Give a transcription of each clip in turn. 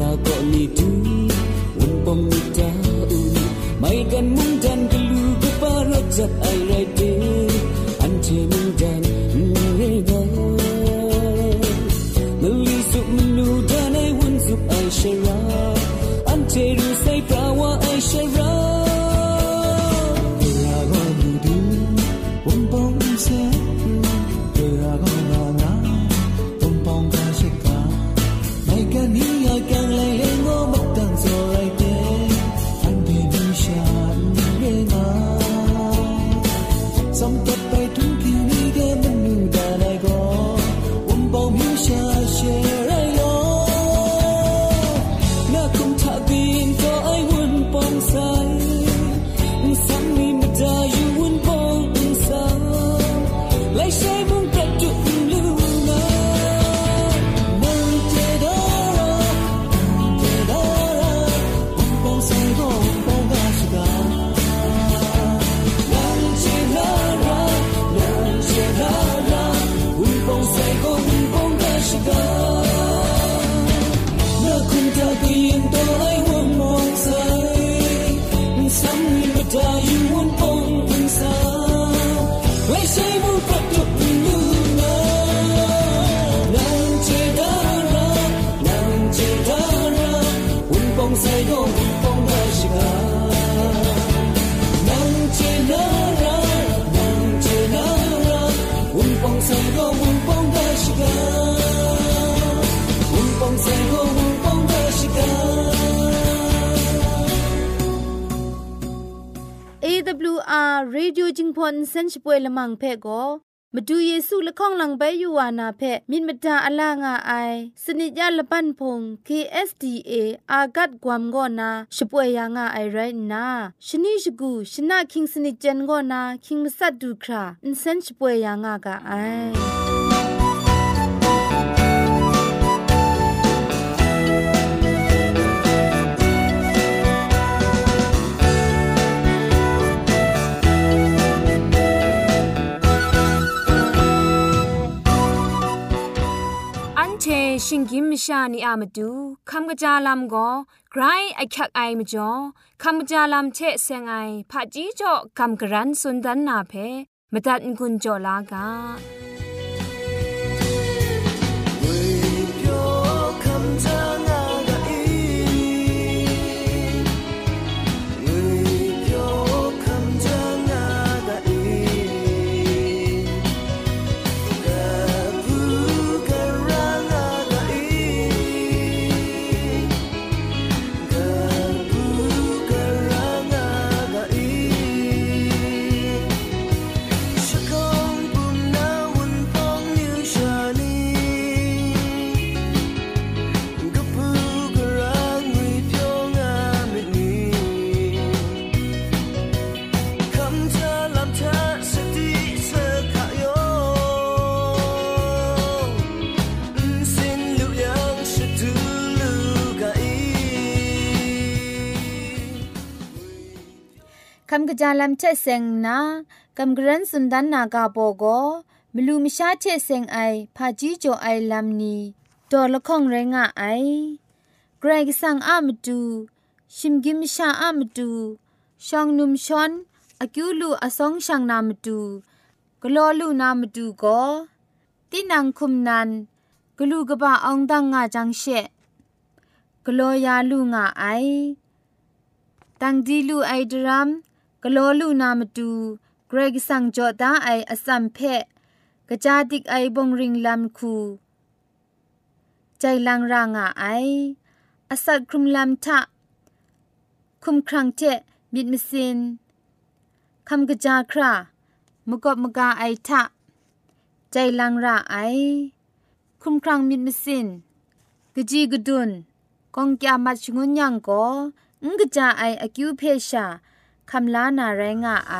ra ko ni tu un pom ni ta un mai kan mung kan kelu ko para jat ai right ချပွေလမန်ဖဲကိုမဒူเยဆုလခေါင်လံဘဲယူဝါနာဖဲမိမတာအလာငါအိုင်စနိကြလပန်ဖုံ KSDA အာဂတ်ဂွမ်ဂောနာရှပွေယာငါအိုင်ရိုင်နာရှနိရှဂူရှနာခင်းစနိကြန်ဂောနာခင်းမဆတ်ဒူခရာအန်စန်ချပွေယာငါကအိုင် ชิงกิมชานีอามาดูคำกระจาลำก็ไกรไอคักไอมจ่อคำกระจาลำเชะเซงไอผาจีจ่อคำกระรันสุนดันนาเพมตัดกุญจ่อลากา จาลำเชเซงนาคำกรันสุนดันนากาโปโกมลูมชาเชเซงไอพาจีโจไอลำนีดอละข้องไรงะไอเกรกสังอามตูชิมกิมชาอามตูชองนุมชอนอากิวลูอสองช่างนามตูกลอลูนามตูก็ตีนังคุมนันกลูกบะองดังงาจังเชกลอยาลูงาไอตังดีลูไอดรัม กโลลูนามตูเกรกสังจอดาไออสัมเพกะจาติกไอบงริงลำคูใจลังรางาไออสัตครุมลำทะ คุมครังเจมิดมสินคำกะจาครามกบมกาไอทะ ใจลังราไอ คุมครังมิดมสินกะจีกดุนกองกยามัดชงุนยังก็งกะจาไออคิวเพชา คำลานาแรงอะไอ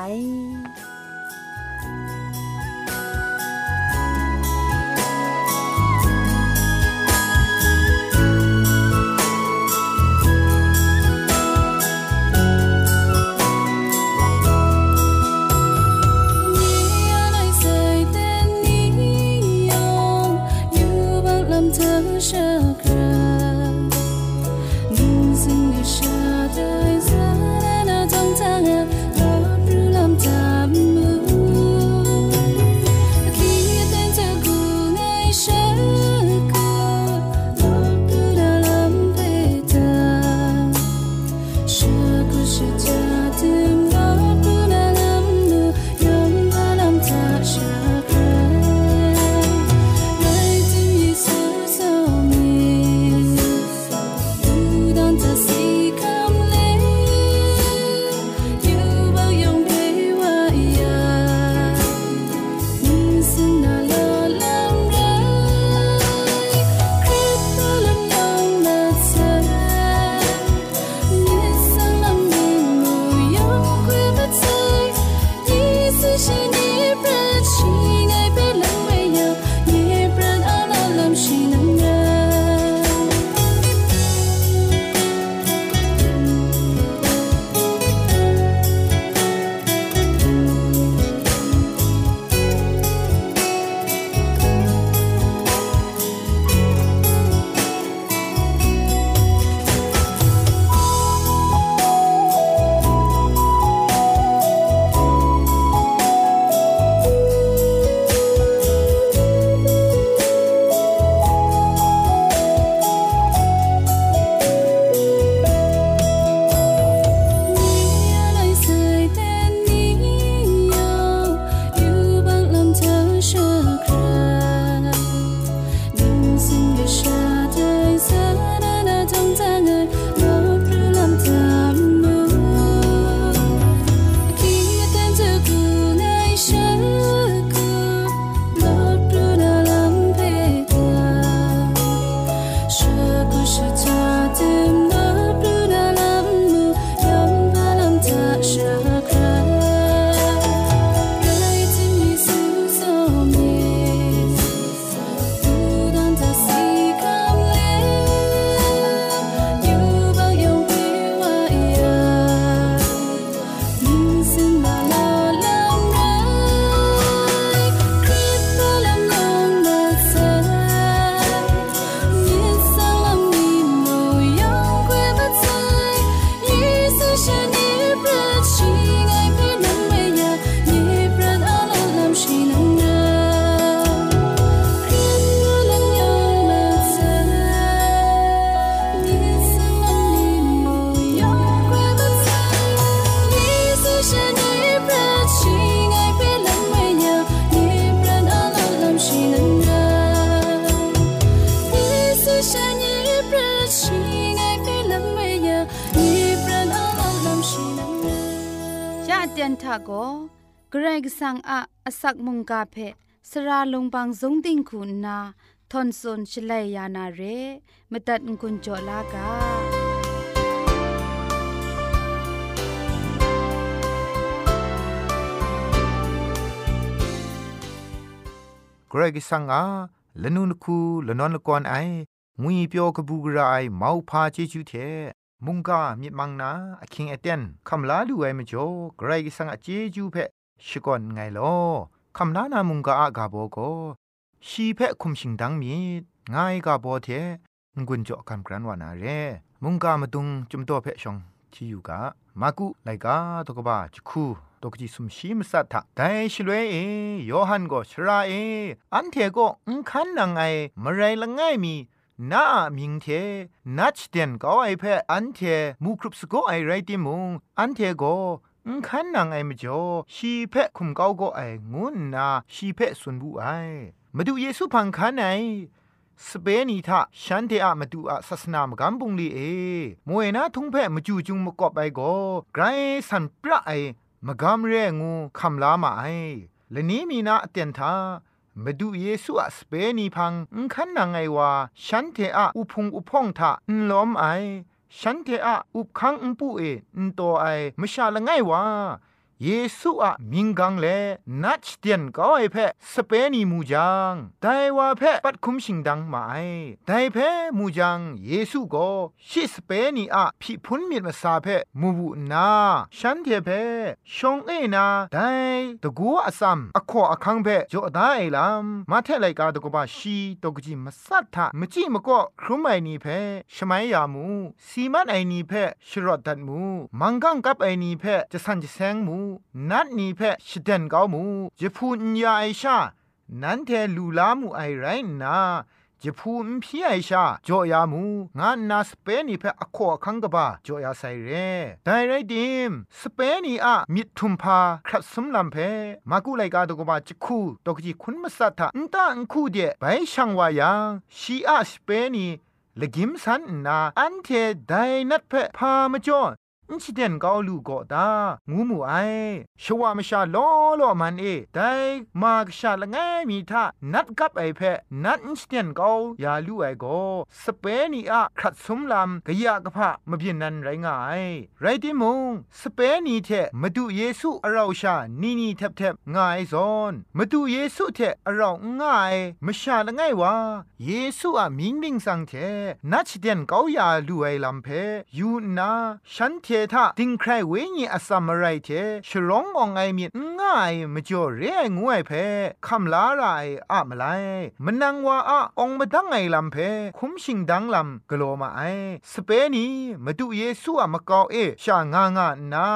สักมุงกาเพสระลงบางสงติงคุณนาทอนซนชลัยยานาเรมตัดกุญจลากาเกรกิสังอาลนุนคูลนอนลกอนไองุยเปียวกบูกรายเมาพาเจจูเทมุงกามิมังนาอคิงเอเตนคำลาดูไอมจ่อไกรกิสังอาเจจูเพ ชิกอนไงลอคำลานามุงกาอากาโบโกชีเพคุมชิงดังมีง่ายกาโบเทงุนจ่อคำกรันวานาเรมุงกามาตุงจุมโตเพชองที่อยู่กามากุไลกาตกบ้าจคูตกจิสุมชีมสัตถะแต่ชลเวเอยอหันก็ชราเอ อันเทก็อุคันนังไอมะไรละง่ายมีนามิงเทนัชเดนก็ไอเพออันเทมูครุปสโกไอไรติมุงอันเทโก อุคันนังไอมจ่อชีเพคุมเกาก็ไองุนนาชีเพสุนบุไอมาดูเยซูพังคันไอสเปนีทาฉันเทอะมาดูอะศาสนามกัมบุงลีเอมวยนาทุงเพมาจูจุงมกอบไอโกไกรสันปะไอมกามเรงูคำลามาไอและนี้มีนาเตียนทามาดูเยซูอะสเปนีพังอุคันนางไอว่าฉันเทอะอุพงอุพองทาอุล้อมไอ ฉันเทอะอุคังอุปูเออุโตไอมชาละไงวะ เยซูอะมิงกังเลนัดเตียนก็ไอเพสเปนีมูจังไดว่าเพปัดคุมชิงดังมาไอไดเพมูจังเยซูก็ชิสเปนีอะพิพุนมีมาซาเพมูบุนาฉันเทเพชงเอนาไดตะกัวอซัมอขออคังเพจอดาไอลัมมาเทไลกาตะกบาชีตกจิมาสัทธะมจิมก็ครุมไอนีเพชมัยยามูสีมันไอนีเพชรอดดัดมูมังกังกับไอนีเพจะสันจะแซงมูนัดนี้เพชเดนเกามูจะพูนยาไอชา นันเทลูลามูไอไรนาจะพูนพี่ไอชาจอยามู งานนาสเปนีเพอขอคังกบาจอยาไซเรแต่ไรดิมสเปนีอะมิดทุมพาครัดสมลำเพมากุไลกาตกบาจะคูตกจีคุณมาสัทธาอันตาอันคูเดไปช่างวายังชีอาสเปนีละกิมสันนาอันเทไดนัดเพพามาจอ อินชิเดนกาลูก็ตางูมูไอชวามชาล้อล้อมันเอไดมากชาละไงมีทานัดกับไอเพนัดอินชิเดนกายาลูไอโกสเปนีอะขัดสมลำกะยากะพะมะเพียนนันไรงายไรติมงสเปนีเทมาดูเยซูอราชานีนีแทบแทบง่ายซอนมาดูเยซูเทอราง่ายมชาละไงวะเยซูอะมิงมิงสังเทนัดชิเดนกายาลูไอลำเพยูนาฉันเททาติงใครเวญีอสัมไรเทฉลององไอมีง่ายมจ่อเรียงวยเพคำลาไรอะมไลมันนังว่าอะองมาดังไงลำเพคุมชิงดังลำกลัวมาไอสเปนีมาดูเยซูอะมะกาเอชางางานา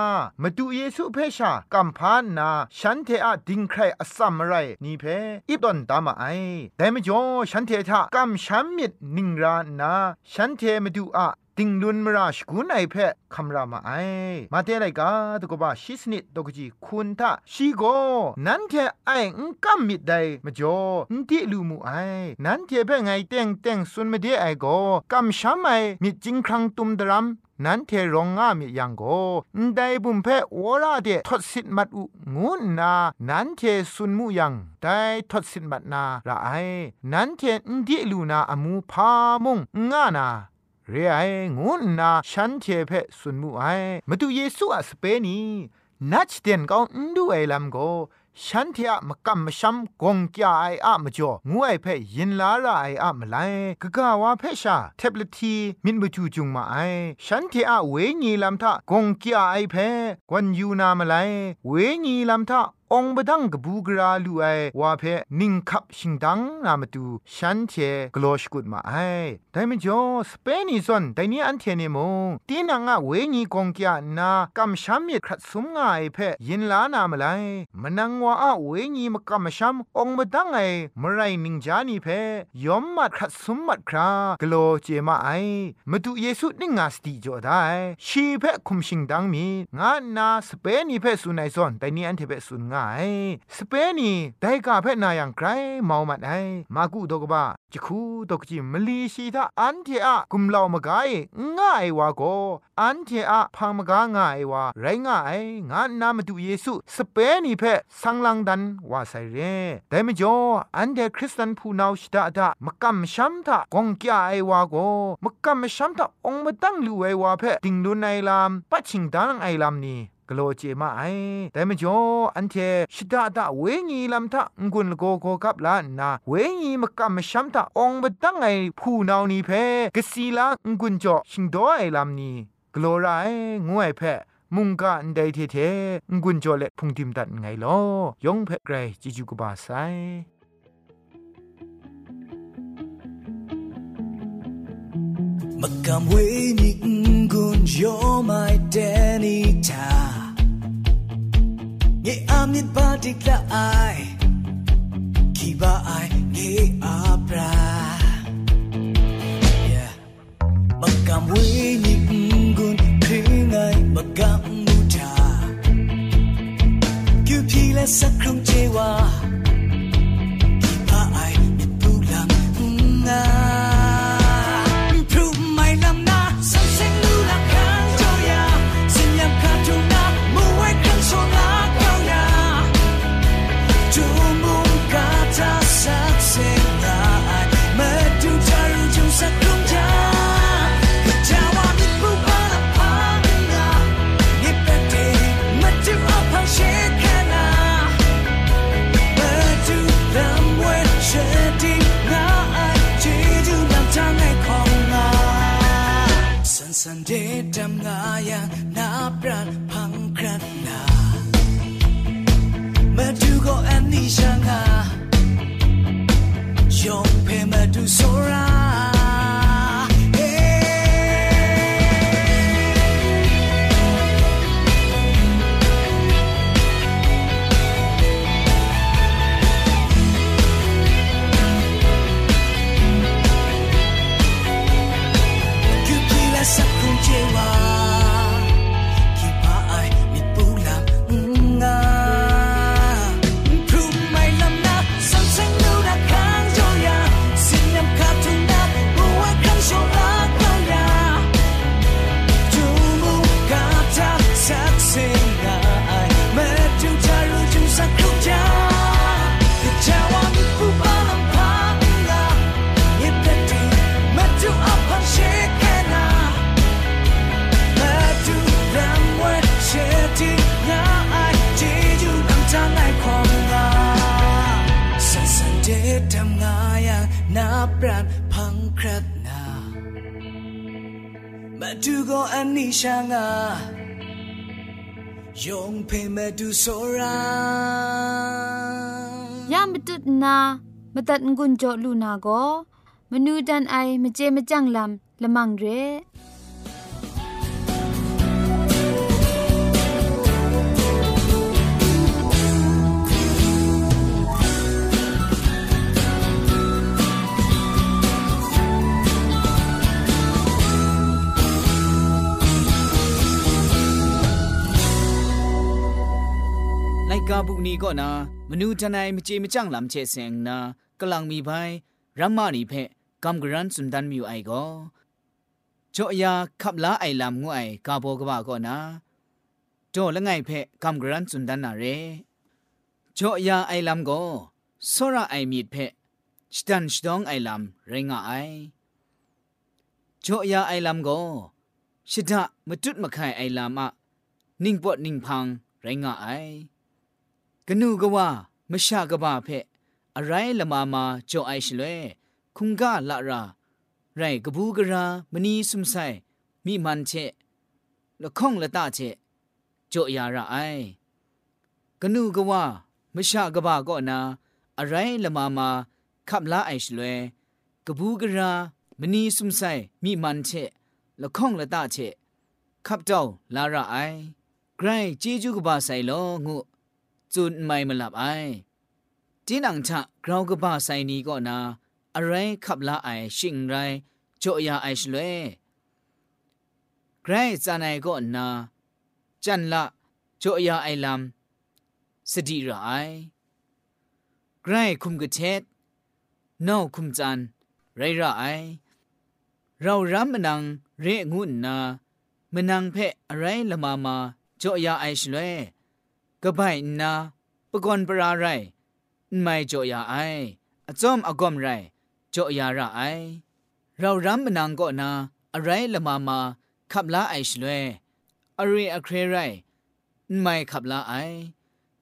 มาดูเยซูเพชากัมพานนาฉันเทอะดิงใครอสัมไรนี่เพอีดอนตามาไอแต่มจ่อฉันเททากัมชัมมิดนิงรานาฉันเทมาดูอะ ติงลุนมราชกุนไอเพคำรามาไอมาเตไรกาตกบาชิสนิดตกจีคุณทาชีโกนั้นเทไออุกัมมิดไดมาจ่ออุติลูมูไอนั้นเทเพไงเต็งเต็งสุนมเดไอโกกัมชัมไอมิจิงครังตุมดรัมนั้นเทรองงามียังโกได้บุมเพวราเดทศสิทมัดอุงูนา นั้นเทสุนมุยัง ได้ทศสิทมัดนาละไอ นั้นเทนดิลูนาอมูพามงงานา เรไองูนนาฉันเทเพสุนมุไอมาดูเยซูอะสเปนีนัดเดนก็อุนดูไอลัมโกฉันเทียมกัมมชัมกงกยาไออะมจ่องูไอเพยินลาระไออะมไลกะกะวาเพชาเทบลทีมินมจูจุงมาไอฉันเทียเวญีลัมทากงกยาไอเพกวนยูนามไลเวญีลัมทา องบดังกบูกราลูไอวาเพนิงคับชิงดังนามาตูฉันเทกลอชกุดมาไอแต่มจ่อสเปนิซอนแต่นี้อันเทเนมงตีนังอะเวญีกงกยานากำชัมมิครัดสุมงาไอเพยินลานามไลมนังวาอะเวญีมกำชัมองบดังไอมไรนิงจานีเพยอมมัดครัดสุมมัดครากลอเจมาไอมาดูเยซูนิงาสติจ่อได้ชีเพคุมชิงดังมีงานาสเปนีเพสุนัยซอนแต่นี้อันเทเพสุนงาไอสเปนีได้กาเพนายังไกรเมามัดไอมากุตกบ้าจะคูตกจิมลีชีทาอันเทอะกุมลาวมกายง่ายวาโกอันเทอะพังมกาง่ายวาไรง่ายงานนามาดูเยซูสเปนีเพสังลังดันว่าไซเรแต่มจ่ออันเดคริสตันผู้นาชิดาดามกัมชัมทากงกยาไอวาโกมกัมชัมทาองมาตั้งลูไอวาเพติงดุนไอลามปัจฉิงดานไอลามนี้ กโลเจมาไอแต่มจ่ออันเทชิดาดาเวงีลำทะงุนโกโกกับลานาเวงีมกัมชัมทาองมาตั้งไอผู้นานีเพกสีลางุนจ่อชิงดอไอลามนี้กลัวไรงวยเพมุงกะอันใดเทเทงุนจ่อเล็พุงทิมตัดไงลอยองเพไกรจิจูกบาไซ Magam wenig gun jo mai denita Nge am nit badik la ai? Ki ba ai nge apra Yeah. Magam wenig gun kringai magam muta Kyu pila sakrung jewa Ki ba ai nit bulam ngai det damnaya na pran pankrat na madu go anisha nga yong pe madu sora an ni sha nga Yong pe mẹ chú so ra ยามมตุดนามาตัดงุนจอลูนาโกมนูดันไอมเจมจังลำละมังเร ก็นะมนูทนายมเจมจังลำเชเซงนากำลังมีภัยรัมมานีเพกำกรันสุนดันมิวไอก็จ่อยาขับลาไอลำงูไอกาโบกบาก็นะจ่อละไงเพกำกรันสุนดันนาเรจ่อยาไอลำก็สระไอมีดเพสตันสตองไอลำเรงาไอจ่อยาไอลำก็ชิดะมจุดมะไข่ไอลำอะนิ่งปวดนิ่งพังเรงาไอ กนูกว่ามชากะบะเพอะไรละมามาจ่อไอชลวยคุงกะละรา ไรกบูกะรามณีสุมไซมีมันเชละข้องละตาเชจ่อยาระไอกนูกว่ามชากะบะก็นา อะไรละมามาขับลาไอชลวยกบูกะรามณีสุมไซมีมันเชละข้องละตาเชขับเจ้าลาระไอไกรจีจูกะบะไซโลงู จุนไม่มาหลับไอจีนังชะกราวกบ้าไซนี้ก็นาอะไรขับละไอชิงไรโจยาไอชลวยไกรจานายก็นาจันละโจยาไอลำสติระไอไกรคุมกะเทศนอคุมจันไรระไอเรารำมนังเรงุ่นนามนังเพะอะไรละมามาจ่อยาไอชลย กะไบนาปกอนปราไรไม่จ่อยาไออจอมอกอมไรจ่อยาระไอ เรารำมนังก็นา อะไรละมามาขับลาไอชลวยอะไรีอเครไรไม่ขับลาไอ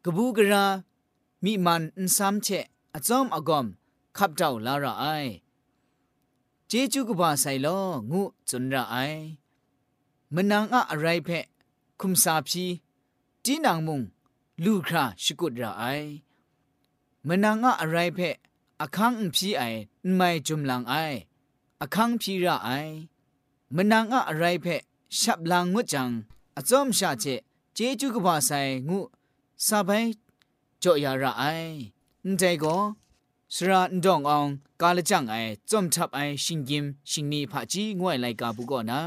กบูกรามีมันอินซัมเชอจอมอกอมขับเจ้าลาระไอเจจูกบาไซโลงูจุนระไอมนังอะอะไรเพะคุมซาพีจีนางมุง ลูกคราชกุดราไอมนางอะอะไรเพะอคังพีไอไม่จุมลังไออคังพีระไอมนางอะอะไรเพะฉับลังงุจังอจอมชาเจเจจุกบาไซงุซาไปจ่อยาระไอนั่นก็สระดองอองกาลจังไอจอมทับไอชิงกิมชิงนีผาจีงวยไลกาบุกอนะ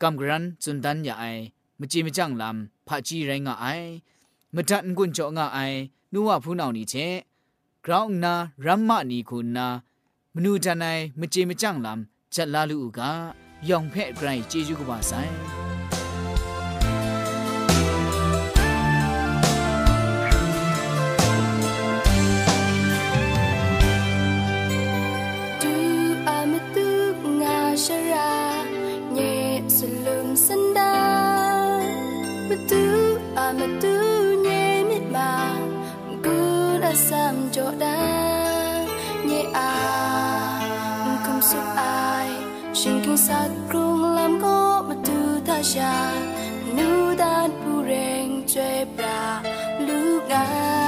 กำกรันจุนดันยาไอมจีมจังลำผาจีไรงะไอ မတန်ကွန်ကြောင့အိုင်နှူဝဖူးနောင်နီချက်ဂရောင်းနာရမ္မနီခုနာမနူတန်နိုင်မကြေမကြန့်လမ်ချက်လာလူကယောင်ဖဲ့ဂရိုင်းကျေကျူးကပါဆိုင်မတူအမတူ sam cho đã. Nhé à không giúp ai. Xin kinh sát rung làm có mà tu ta già. Nu đan pu rèn chơi bra lúc ngài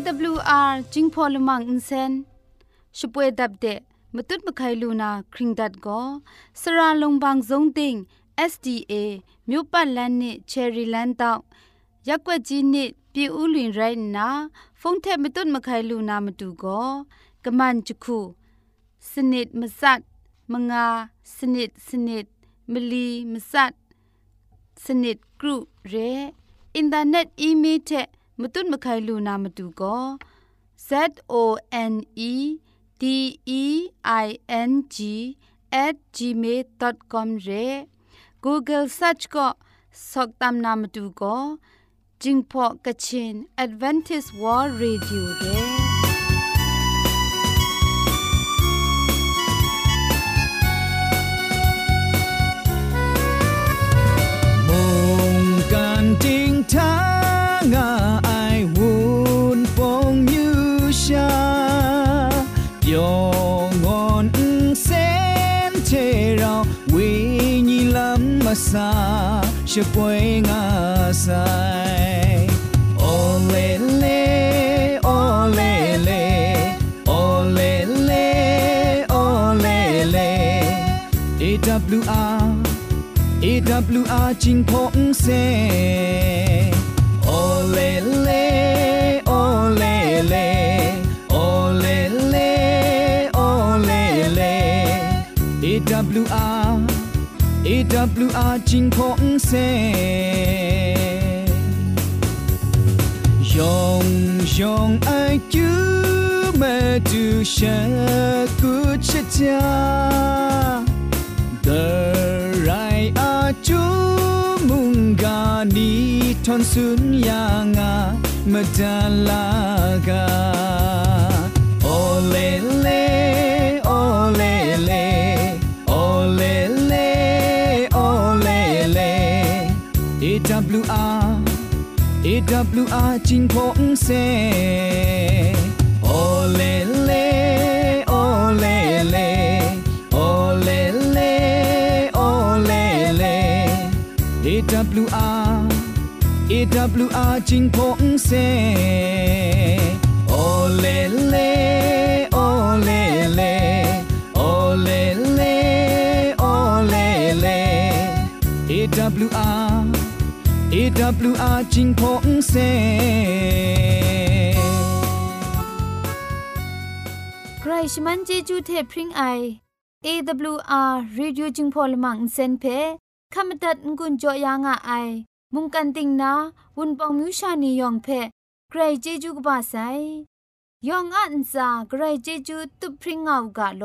AWR จิงพอลมังอินเซนช่วยดับเดะมตุดมะไคลูนาคริงดัดก็สระลงบางซงติง SDA မြို့ပတ်လန်းနစ် Cherry Land တောက်ရက်ွက်ကြီးနစ်ပြည်ဦးလွင်ရိုင်းနာဖုန်ထက်မတွတ်မခိုင်လူနာမတူကောကမန်ချခုစနစ်မစတ်မငါစနစ်စနစ်မလီမစတ်စနစ်ဂရုရဲအင်တာနက်အီး မတုမခိုင်လူနာမတူကော Z O N E D E I N G @gmail.com re google search ko soktam nam tu ko jingpho kachin advantage world radio re che poi nga sai. O le le o le le o le le o le le e w r e w r ching phong เลเล AWR AWR จิงพงเซยองยองไอจูมาดูฉันกูจะจา the right a chu munga ni thon sun ya nga madalaga ole AWR จิงพงเซ ole le ole le ole le ole le AWR AWR จิงพงเซ ole le ole le ole le ole le AWR AWR จิงพงเซใครชมันเจจูเทพริงไอ AWR Radio จึงพอลมังเซนเพขมตัดงุนจอยางอ้ายมุงกันติงนาวุนปองมิวชานียองเพใครเจจูกบาไซยองอันซาใครเจจูตุพริงเอากาโล